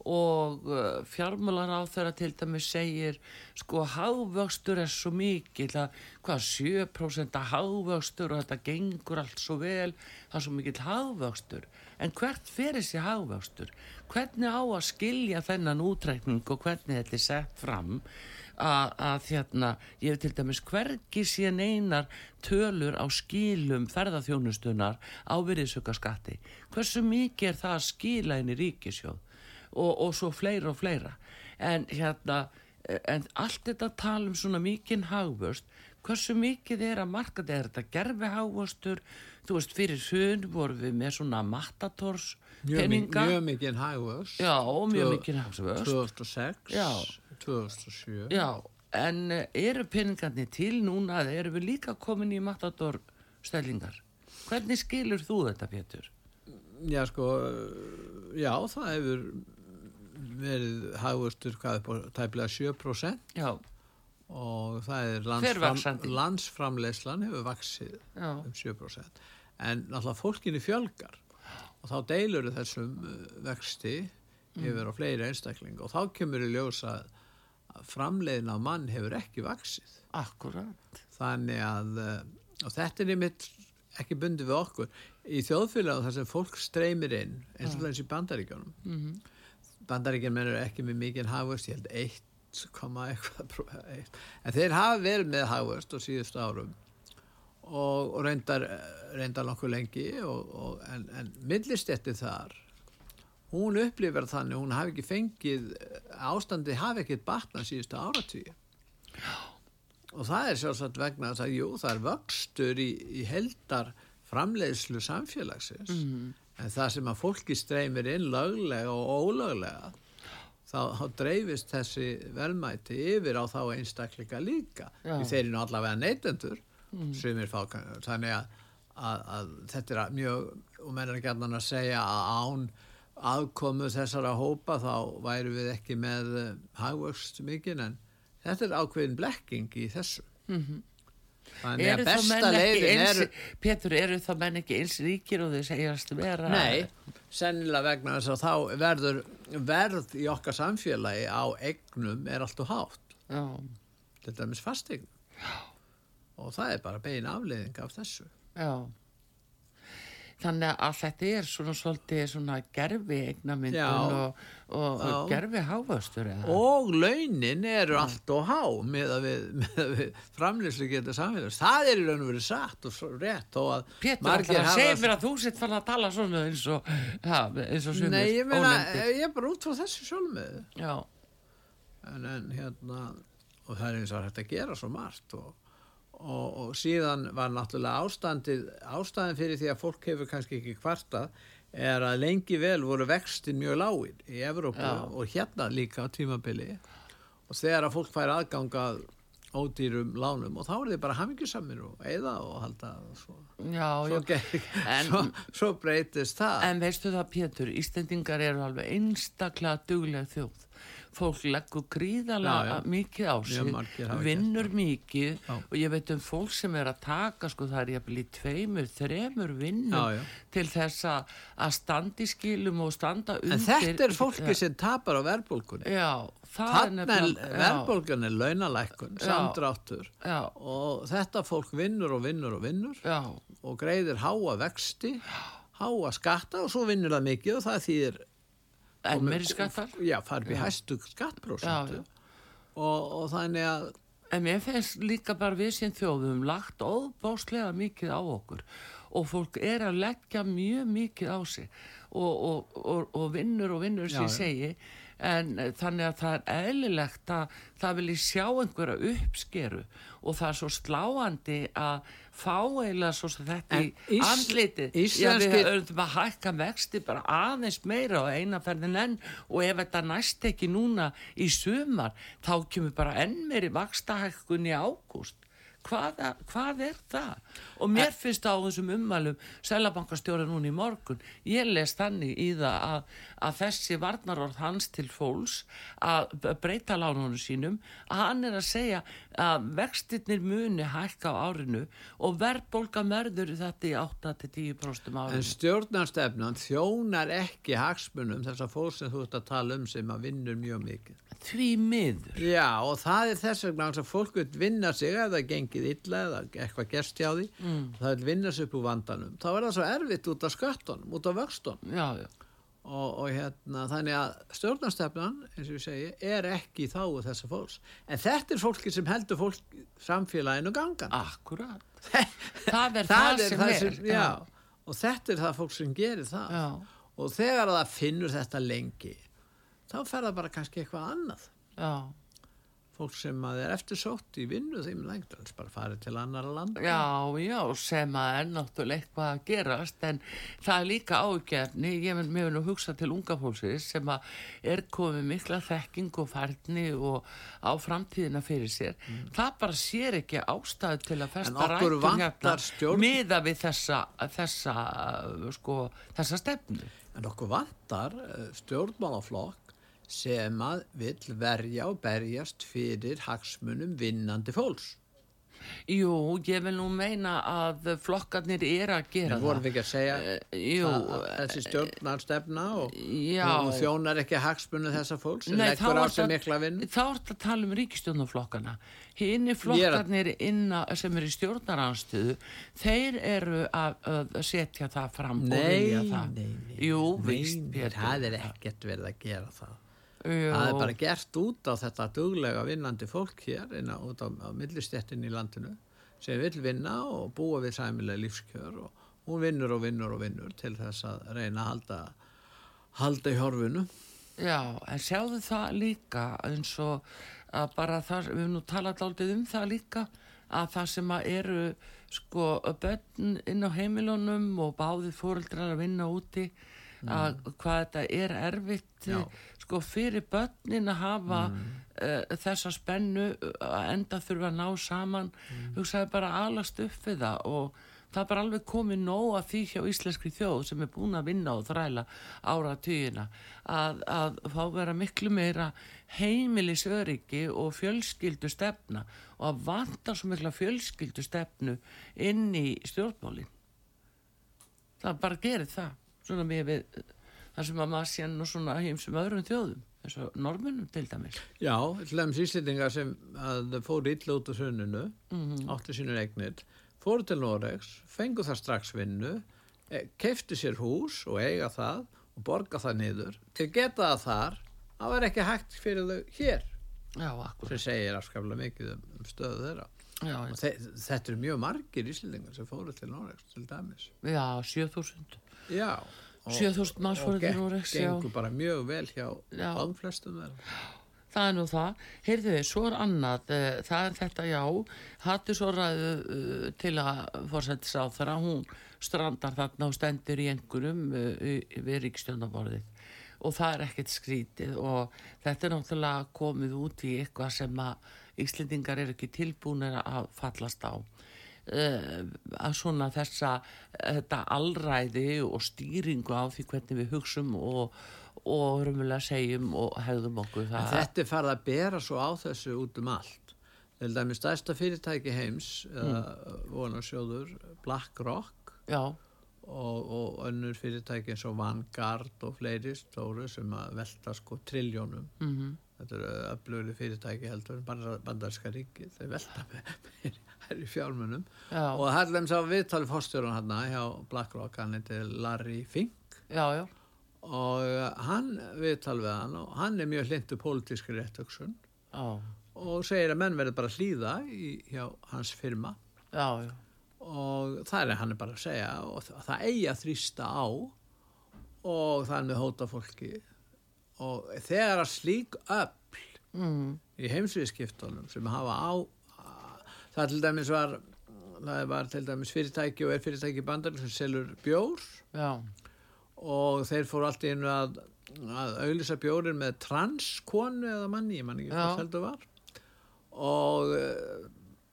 og uh, fjármjölan á þeirra til dæmi segir sko hávöxtur er svo mikið hvað 7% hávöxtur og þetta gengur allt svo vel það er svo mikið hávöxtur en hvert fer þessi hávöxtur hvernig á að skilja þennan útrækning og hvernig þetta er sett fram? Að, að þérna ég hef til dæmis hvergi síðan einar tölur á skilum ferðarþjónustunar á virðisöka skatti hversu mikið er það að skila inn í ríkisjóð og, og svo fleira og fleira. En hérna en allt þetta tala um svona mikinn hagvöst hversu mikið er að marka þetta? Er þetta gerfi hagvöstur þú veist fyrir sun vorum við með svona mattators peninga. mjög mikinn hagvöst já mjög mikinn hagvöst 2006 já. 2007 já en eh, eru peningarnir til núna? Eða eru við líka komin í mattator stellingar hvernig skilur þú þetta Pétur? Já sko já það hefur verið hagvörstur hvað er búin tæplega 7% Já. Og það er landsfram, landsframleyslan hefur vaksið Já. um 7% en náttúrulega fólkinni fjölgar. Og þá deilur þessum uh, vexti mm. yfir á fleiri einstakling og þá kemur í ljósa að framleiðin á mann hefur ekki vaksið Akkurat. Þannig að uh, og þetta er einmitt ekki bundið við okkur. Í þjóðfélag þar sem fólk streymir inn eins og eins í bandaríkjónum mm -hmm bandaríkinn mennur ekki með mikið hafust, ég held 1,1 en þeir hafa verið með hafust á síðustu árum og, og reyndar reyndar nokkuð lengi og, og, en, en millistetti þar hún upplifir þannig hún hafi ekki fengið ástandi hafi ekkit batna síðustu áratvíu og það er sjálfsagt vegna að það, jú, það er vöxtur í, í heldar framleiðslu samfélagsins. Mm -hmm en það sem að fólki streymir inn löglega og ólöglega þá, þá dreifist þessi velmæti yfir á þá einstakleika líka því þeir eru allavega neytendur mm. sem er fákan þannig að, að, að þetta er mjög og menn er ekki að segja að án aðkomu þessara hópa þá væru við ekki með uh, hagvöxt mikið en þetta er ákveðin blekking í þessu mm -hmm. Þannig að besta leiðin er... Pétur, eru þá menn ekki eins ríkir og þau segjast vera... Nei, sennilega vegna þess að þá verður verð í okkar samfélagi á egnum er alltaf hátt. Já. Til dæmis fastegnum. Já. Og það er bara bein afleiðing af þessu. Já þannig að þetta er svona svolítið svona gerfi eignamyndun og, og, og gerfi hávastur og launin eru allt og há með að við, við framlýslu getur samfélags. Það er í raun og verið satt og rétt og að Pétur, það segir mér að þú sitt fann að tala svona eins og, ja, eins og Nei, ég meina, ég er bara út frá þessu sjálfmið en, en hérna og það er eins og hægt að gera svo margt og og, og síðan var náttúrulega ástandið ástæðin fyrir því að fólk hefur kannski ekki kvarta er að lengi vel voru vextin mjög lágir í Evrópu Já. og hérna líka tímabili. Og þegar að fólk fær aðgangað ódýrum lánum og þá er þið bara hamingisamir og eða og halda svo, já, svo, en, svo, svo breytist það. En veistu það Pétur, Ístendingar eru alveg einstaklega duglega þjóð fólk leggur gríðalega mikið á sig vinnur mikið já. og ég veit um fólk sem er að taka sko það er jæfnvel í tveimur, þremur vinnum til þess að standi skilum og standa undir En þetta er fólki sem tapar á verðbólkunni Já, Þannig er verðbólkunni launalækkun, samdráttur. Og þetta fólk vinnur og vinnur og vinnur já. og greiðir háa vexti háa skatta og svo vinnur það mikið og það þýðir en meiri skattar já, farið við hæstu skattprósentu. Og, og þannig að en mér finnst líka bara við sem þjóðum lagt óbáslega mikið á okkur. Og fólk er að leggja mjög mikið á sig. Og, og, og vinnur og vinnur sem ég segi. En þannig að það er eðlilegt að það vilji sjá einhverja uppskeru. Og það er svo sláandi að fá eila svo þetta en í andliti já við höfum að hækka vexti bara aðeins meira og einaferðin enn og ef þetta næst ekki núna í sumar þá kemur bara enn meiri vakstahækkun í ágúst hvað, hvað er það? Og mér finnst á þessum ummælum selabankastjóra núni í morgun, ég les þannig í það að, að þessi varnarorð hans til fólks að breyta lánunum sínum, að hann er að segja að vextinnir muni hækka á árinu og verðbólka merður þetta í 8-10% árinu. En stjórnarstefnan þjónar ekki hagsmunum þessar fólk sem þú ert að tala um sem að vinnur mjög mikið því miður Já og það er þess vegna að fólk vil vinna sig eða það gengið illa eða eitthvað gerst hjá því mm. það vil vinna sig upp úr vandanum. Þá er það svo erfitt út af skattunum út af vöxtunum. Já, já. Og, og hérna þannig að stjórnarstefnan eins og ég segi er ekki þá þessar fólks. En þetta er fólki sem heldur fólk samfélaginu gangan. Akkurat. Það er það, það, er sem það sem er já. og þetta er það fólk sem gerir það. Og þegar það finnur þetta lengi þá fer það bara kannski eitthvað annað. Já fólk sem að er eftirsótt í vinnu þeim lengt bara farið til annar land Já, já, sem að er náttúrulega eitthvað að gerast en það er líka ágefni ég vil mjög að hugsa til unga fólksins sem að er komið mikla þekking og færni og á framtíðina fyrir sér. Mm. það bara sér ekki ástæðu til að festa rættum hérna miða við þessa þessa, sko, þessa stefnu. En okkur vantar eh, stjórnmálaflokk sem að vill verja og berjast fyrir hagsmunum vinnandi fólks. Jú, ég vil nú meina að flokkarnir er að gera það. En vorum við ekki að segja uh, að, að þessi stjórnarstefna og, og þjónar ekki hagsmunum þessa fólks sem leggur á sig mikla vinnu? Þá er þetta að tala um ríkistjórnarflokkana. Hínni flokkarnir inna, sem eru í stjórnaranstöðu, þeir eru að, að setja það fram nei, og vilja það. Nei, nei, nei. Jú, vist, það er ekkert verið að gera það. Það er bara gert út á þetta duglega vinnandi fólk hér inn á, út á, á millistjettin í landinu sem vil vinna og búa við sæmilega lífskjör og hún vinnur og vinnur og vinnur til þess að reyna að halda halda í horfinu. Já, en sjáðu það líka eins og að bara það við hefum nú talað aldrei um það líka að það sem að eru sko börn inn á heimilunum og báðið fóreldrar að vinna úti að mm. hvað þetta er erfitt Já sko fyrir börnin að hafa mm. uh, þessa spennu að enda þurfa að ná saman mm. hugsaði bara alast upp við það og það er bara alveg komið nóg að því hjá íslenskri þjóð sem er búin að vinna og þræla ára tíuna að, að fá vera miklu meira heimilis öryggi og fjölskyldu stefna og að vanta svo mikla fjölskyldu stefnu inn í stjórnmálin það bara gerir það svona með við þar sem að maður sé nú svona heimsum öðrum þjóðum eins og normunum til dæmis. Já, til dæmis íslendingar sem fór illa út úr sunnunu mm -hmm. áttu sínur eignir, fóru til Noregs fengu það strax vinnu e, kefti sér hús og eiga það og borga það niður. Til geta það þar það var ekki hægt fyrir þau hér. Já, sem segir afskaflega mikið um, um stöðu þeirra. Já, og þetta eru mjög margir íslendingar sem fóru til Noregs til dæmis. Já, 7000 Já 7000 manns fóruð til Noregs og gengur bara mjög vel hjá ánflestum það er nú það. Heyrðu þið, svo er annað. Eh, það er þetta já, hattu svo ræðu uh, til að fórsættis á þar að hún strandar þarna og stendur í einhverjum uh, við ríkstjónaborðið og það er ekkert skrítið og þetta er náttúrulega komið út í eitthvað sem að Íslendingar er ekki tilbúinir að fallast á að svona þessa þetta allræði og stýringu á því hvernig við hugsum og, og rumulega segjum og hefðum okkur það. Þetta er farið að bera svo á þessu út um allt. Til dæmi stærsta fyrirtæki heims mm. vonarsjóður BlackRock og, og önnur fyrirtæki eins og Vanguard og fleiri stóru sem að velta sko trilljónum mm -hmm. þetta eru öflugri fyrirtæki heldur bandarska ríki, þau velta með er í fjármunum. Já. og Hallem sá viðtali fórstjórun hann hjá BlackRock, hann heiti Larry Fink. Já, og uh, hann viðtali við hann og hann er mjög hlindu pólitíski réttöksun og segir að menn verður bara hlýða í, hjá hans firma. Og það er hann er bara að segja og það, eigi að þrýsta á og það er með hóta fólki og þegar að slík öll mm. í heimsviðskiptunum sem hafa á það til dæmis var það var til dæmis fyrirtæki og er fyrirtæki bandar sem selur bjór. Já. og þeir fór alltaf inn að, að auðvisa bjórin með transkonu eða manni, ég man ekki hvað þetta var. Og uh,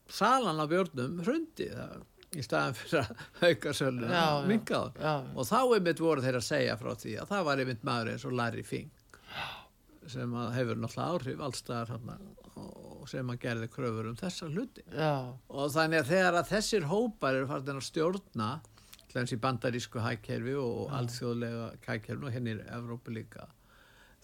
salan á björnum hrundi það í staðan fyrir að auka söluna og minga það og þá er mitt voru þeir að segja frá því að það var einmitt maður eins og Larry Fink sem hefur náttúrulega áhrif allstaðar og sem að gerði kröfur um þessa hluti. Já. og þannig að þegar að þessir hópar eru farin að stjórna hlens í bandarísku hækkerfi og alþjóðlega hækkerfi og henni er Evrópu líka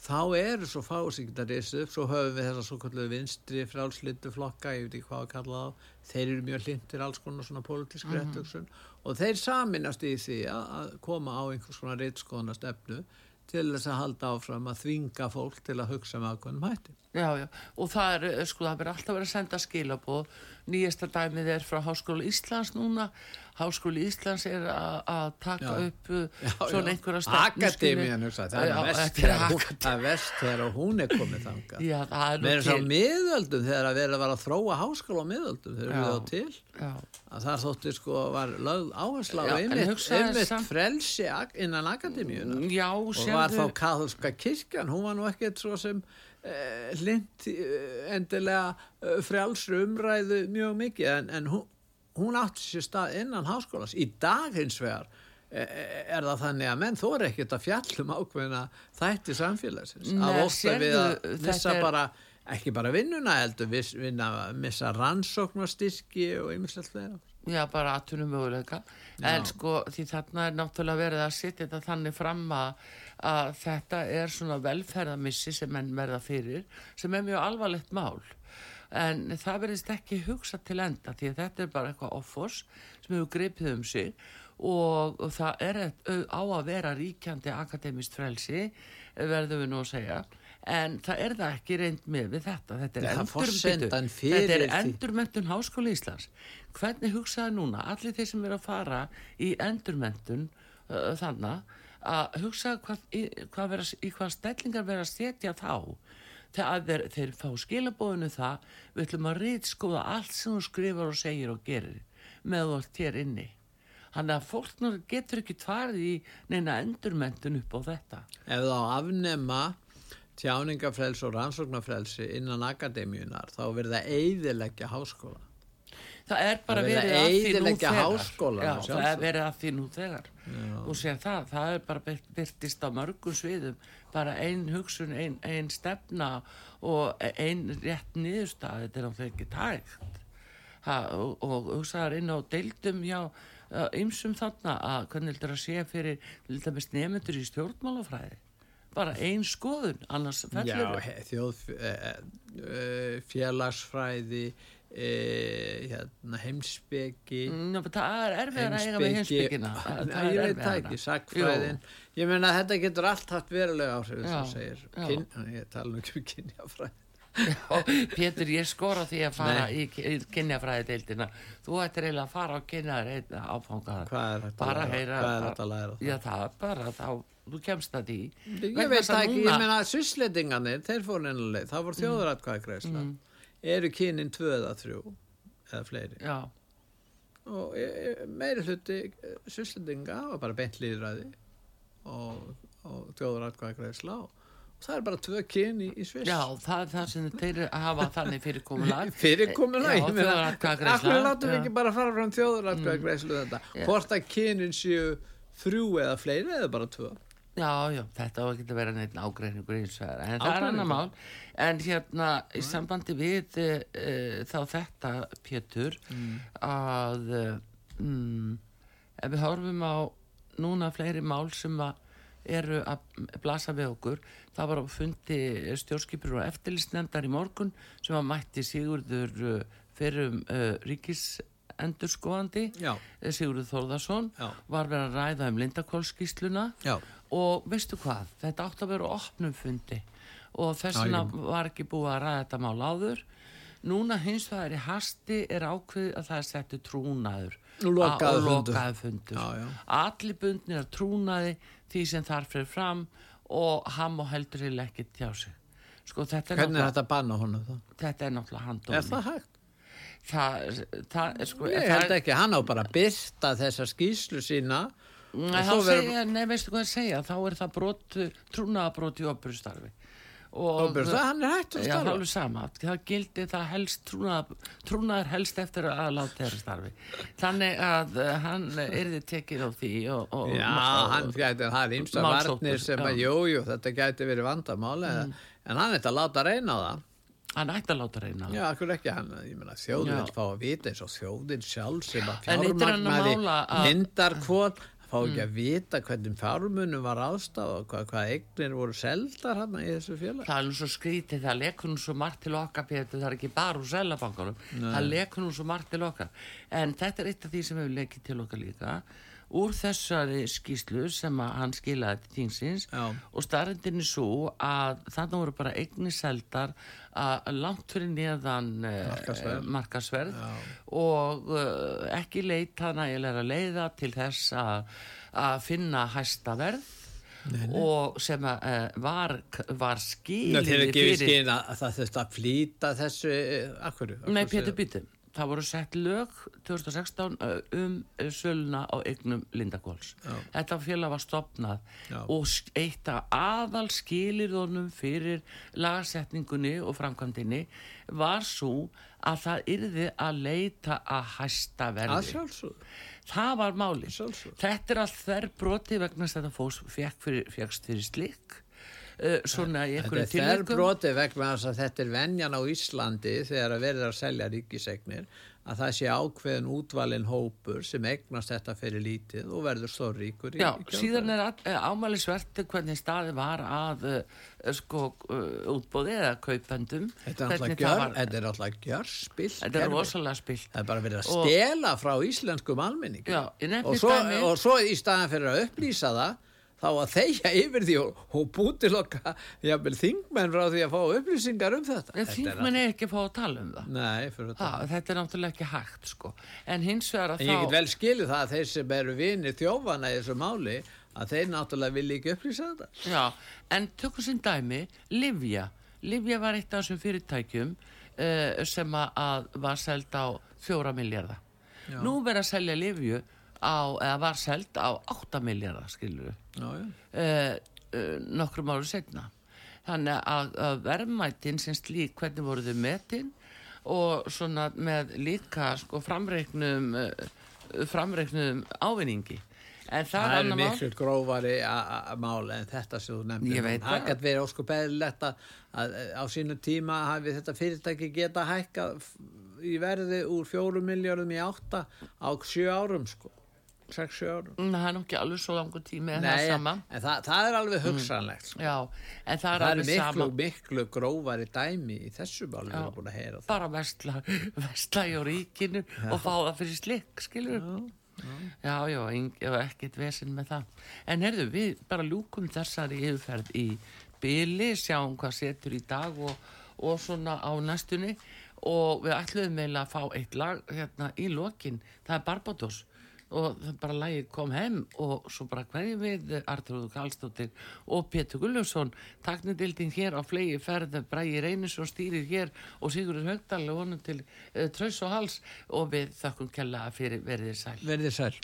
þá eru svo upp. Svo höfum við þessa svo kallu vinstri frálslindu flokka, ég veit ekki hvað að kalla þá. Þeir eru mjög hlindir alls konar svona pólitísk mm -hmm. réttöksun og þeir saminast í því að koma á einhvers konar reytskona stefnu til þess að halda áfram að þvinga fólk til að hugsa með ákveðnum hætti. Já, já, og það er, sko, það verður alltaf verið að senda skilabóð. Nýjasta dæmið er frá Háskóla Íslands núna. Háskóli Íslands er að taka já. upp uh, já, svona einhverja stefnu Akademían, það er vest þegar hún er komið þanga með þess að miðöldum þegar að vera að þróa háskóla á miðöldum þegar við á til. að það þóttir sko var áhersla á einmitt frelsi innan Akademíuna og var þá katholska kirkjan hún var nú ekkert svo sem lind eh, endilega eh, frjálsru umræðu mjög mikið. En, en hún hún átti sér stað innan háskólas í dag hins vegar er það þannig að menn þó er ekkert að fjallum ákveðina þætti samfélagsins. Nei, að ósta við að missa er... bara ekki bara vinnuna heldur vinna, missa rannsóknarstyrki og einmitt alltaf Já, bara aðtunum möguleika en sko því þarna er náttúrulega verið að setja þetta þannig fram að, að þetta er svona velferðamissi sem menn verða fyrir sem er mjög alvarlegt mál. En það verðist ekki hugsa til enda því að þetta er bara eitthvað offors sem hefur greipið um sig og, og það er á að vera ríkjandi akademist frelsi verðum við nú að segja en það er það ekki reynd með við þetta. Þetta er, ja, þetta er endurmentun háskóli Íslands. Hvernig hugsaði núna allir þeir sem eru að fara í endurmentun uh, þannig að hugsa hvað, í, hvað vera, í hvað stellingar vera að setja þá þegar þeir, þeir fá skilabóðinu það við ætlum að reytskóða allt sem þú skrifar og segir og gerir með allt hér inni. Þannig að fólk getur ekki tvarði í neina endurmentun upp á þetta. Ef þá afnema tjáningafrels og rannsóknarfrelsi innan akademíunar þá verður það eidilegja háskóla það er bara það verið að því nú þegar. Já, það er verið að því nú þegar. Og sér það, það er bara byrtist á mörgum sviðum. Bara einn hugsun, einn ein stefna og einn rétt niðurstað þetta er náttúrulega ekki tægt ha, og, og hugsaðar inn á deildum hjá ymsum þarna að hvernig heldur að sé fyrir nefnendur í stjórnmálafræði bara einn skoðun annars fellur Já, þjóð e, e, félagsfræði e, hérna, heimsbyggi Ná, það er erfið að eiga með heimsbyggina ég veit það ekki, sagfræðin ég menna að þetta getur allt haft verulega áhrif já, segir, Kyn, ég tala nú ekki um kynjafræði Pétur, ég skor á því að fara Nei. í kynjafræði deildina þú ættir eiginlega að fara á kynjaður áfangaðar hvað er þetta að þetta að? Já, það er bara þá þú kemst það í ég veit það ekki, núna... ég menna sysletinganir þeir fóru einlega, það voru þjóðratkvæði greiðsla mm. eru kynin tvö eða þrjú eða fleiri Já. og e, e, meiri hluti sysletinga var bara beint líðræði og, og þjóðratkvæði greiðsla og það er bara tvö kyn í, í Sviss. Já, það er það sem þeir hafa þannig fyrirkomulag. Fyrirkomulag, ég meina Akkur látum við ekki bara fara frá þjóðratkvæði mm. þetta hvort að kynin séu þrjú eða fleiri eða bara tvö? Já, já, þetta var ekki að vera neitt ágreiningur eins og það, en það er annar mál. En hérna í sambandi við uh, þá þetta Pétur mm. að um, ef við horfum á núna fleiri mál sem að eru að blasa við okkur. Það var á fundi stjórnskipur og eftirlistnefndar í morgun sem að mætti Sigurður uh, fyrir um uh, ríkis endurskoðandi Sigurður Þórðarsson Já. var verið að ræða um Lindakólskísluna og veistu hvað, þetta átt að vera opnum fundi. Og þess vegna var ekki búið að ræða þetta mál áður. Núna hins vegar í hasti er ákveð að það er settu trúnaður. Og lokaðu fundur. allir bundnir að trúnaði því sem þarf fyrir fram og hann og heldur heil ekki tjá sig sko, hvernig er þetta að banna honum það? þetta er náttúrulega handómi er það hægt? það, það sko, ég held ekki, hann á bara að byrta þessa skýslu sína Nei, segja, nei, veistu hvað ég segja þá er það brot, trúnaðabrót í opurustarfi og það hann er hægt að starfa. já, sama, það gildi það helst trúnaðar, trúnaðar helst eftir að láta þeirra starfi. Þannig að uh, hann erði tekið á því og, og, já, hann gæti, það er ímsta varnir sem að, jújú, þetta gæti verið vandamáli mm. en hann ætti að láta reyna á það. Hann ætti að láta reyna á það. Já, akkur ekki, hann, ég menna, þjóðin vil fá að vita eins og þjóðin sjálf sem að fjármagnaði myndarkvól fá ekki mm. að vita hvernig fjármunum var ástaf og hvað, hvað eignir voru seldar hann í þessu félag það er nú svo skrítið, það lekur nú svo margt til okkar Pétur, það er ekki bara úr selabankarum það lekur nú svo margt til okkar. En þetta er eitt af því sem hefur lekið til okkar líka úr þessari skýslu sem hann skilaði til tíngsins og starrendin er svo að þannig voru bara eigni seldar að langt fyrir neðan uh, markasverð og uh, ekki leita nægilega leiða til þess að finna hæsta verð Nei, nei. og sem að, uh, var, var skilir fyrir... Þeir gefið skil að það þurfti að flýta þessu, akkur? Nei, Pétur Býtum það voru sett lög 2016 um söluna á eignum Lindakóls þetta félag var stopnað Já. og eitt af aðal skilirðunum fyrir lagasetningunni og framkvæmdini var svo að það yrði að leita að hæsta verði. Það var máli þetta er allt þær broti vegna að þetta fóks fekk fyrir, fyrir slikk. uh, svona í einhverju tilvægum Þetta er broti vegna að þetta er venjan á Íslandi þegar að verða að selja ríkisegnir að það sé ákveðin útvalin hópur sem egnast þetta fyrir lítið og verður svo ríkur í, Já, í síðan er eh, ámælisverti hvernig staði var að uh, sko útbóði eða kaupendum. Þetta er alltaf gjör spilt Þetta er rosalega spilt Það er bara verið að stela frá íslenskum almenning og, og svo í staðan fyrir að upplýsa það þá að þeia yfir því og, og bútilokka þingmenn frá því að fá upplýsingar um þetta. En þingmenn er ekki að fá að tala um það. Nei, fyrir að tala. Þetta er náttúrulega ekki hægt sko. En hins vegar að en þá... En ég get vel skilu það að þeir sem eru vinir þjófana í þessu máli að þeir náttúrulega vilja ekki upplýsa þetta. Já, en tökum sem dæmi, Livja. Livja var eitt af þessum fyrirtækjum uh, sem að var selgt á fjóra miljardar. Nú verður að selja Livju á, eða var seld á 8 miljardar skilur við eh, eh, nokkrum áru segna þannig að, að verðmættin sem slík hvernig voru þau metin og svona með líka sko framreiknum eh, framreiknum ávinningi. En það, það er miklu mál... grófari máli en þetta sem þú nefndir það gæti verið ósku beðilegt að á sínu tíma hafi þetta fyrirtæki geta hækka í verði úr fjórum miljardum í átta á sjö árum sko 6 árum. Það er nokkið alveg svo langur tími en Nei, það er sama. en það, það er alveg hugsanlegt mm. já, en það er, það er miklu, miklu grófari dæmi í þessu við erum búin að heyra það. bara vestla, vestla í ríkinu já. og fá það fyrir slikk skilur já, já, já, já ekkert vesen með það. En herðu, við bara lúkum þessari yfirferð í byli sjáum hvað setur í dag og, og svona á næstunni. Og við ætluðum meila að fá eitt lag hérna í lokin, það er Barbados og bara lægi kom heim og svo bara hverjum við Artur Kallstóttir og Pétur Gulljófsson taknindildin hér á flegi ferð Bræi Reynisson stýrir hér og Sigurður Högdal og honum til uh, Tröss og Hals og við þakkum kella fyrir verðir sæl. Verðir sæl